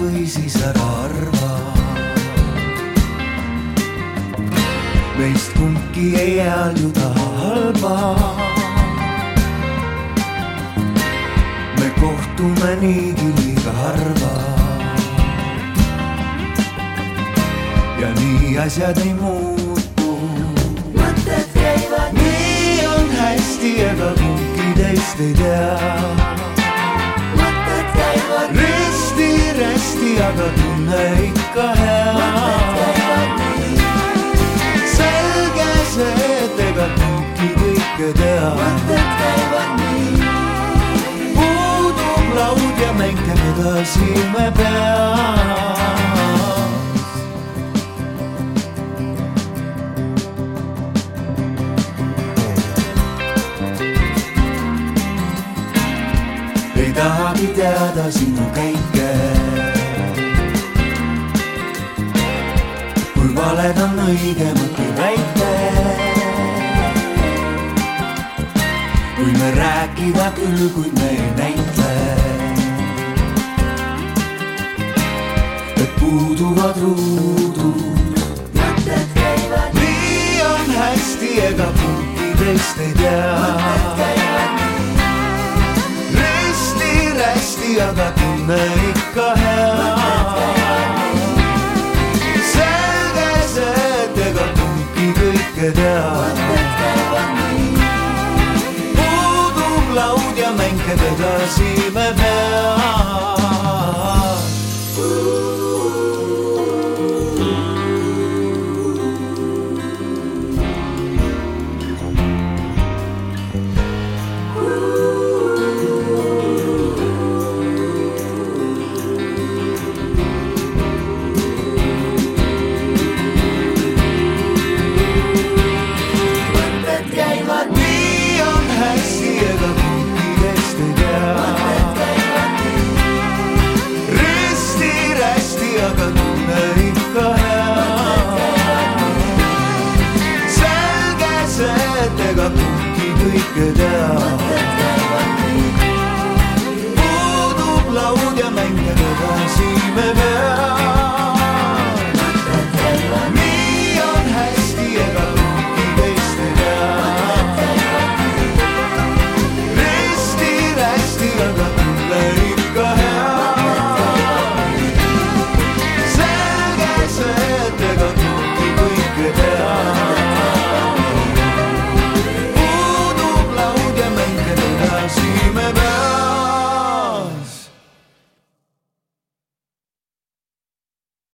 või siis ära arva meist kumbki ei hääljuda halba. me kohtume niigi liiga harva. ja nii asjad ei muutu. mõtted käivad nii on hästi, ega kumbki teist ei tea. Aga tunne ikka hea. mõtted käivad nii selge see, et ega kumbki kõike tea. mõtted käivad nii puudub laud ja mäng käib edasi me peas. ei tahagi teada sinu käike. Kui väite. kui me rääkida küll, kuid me ei näitle. et puuduvad ruudud, mõtted käivad nii on hästi, ega kumbki teist ei tea. Kõike tea. mõtted käivad nii puudub laud ja mäng käib edasi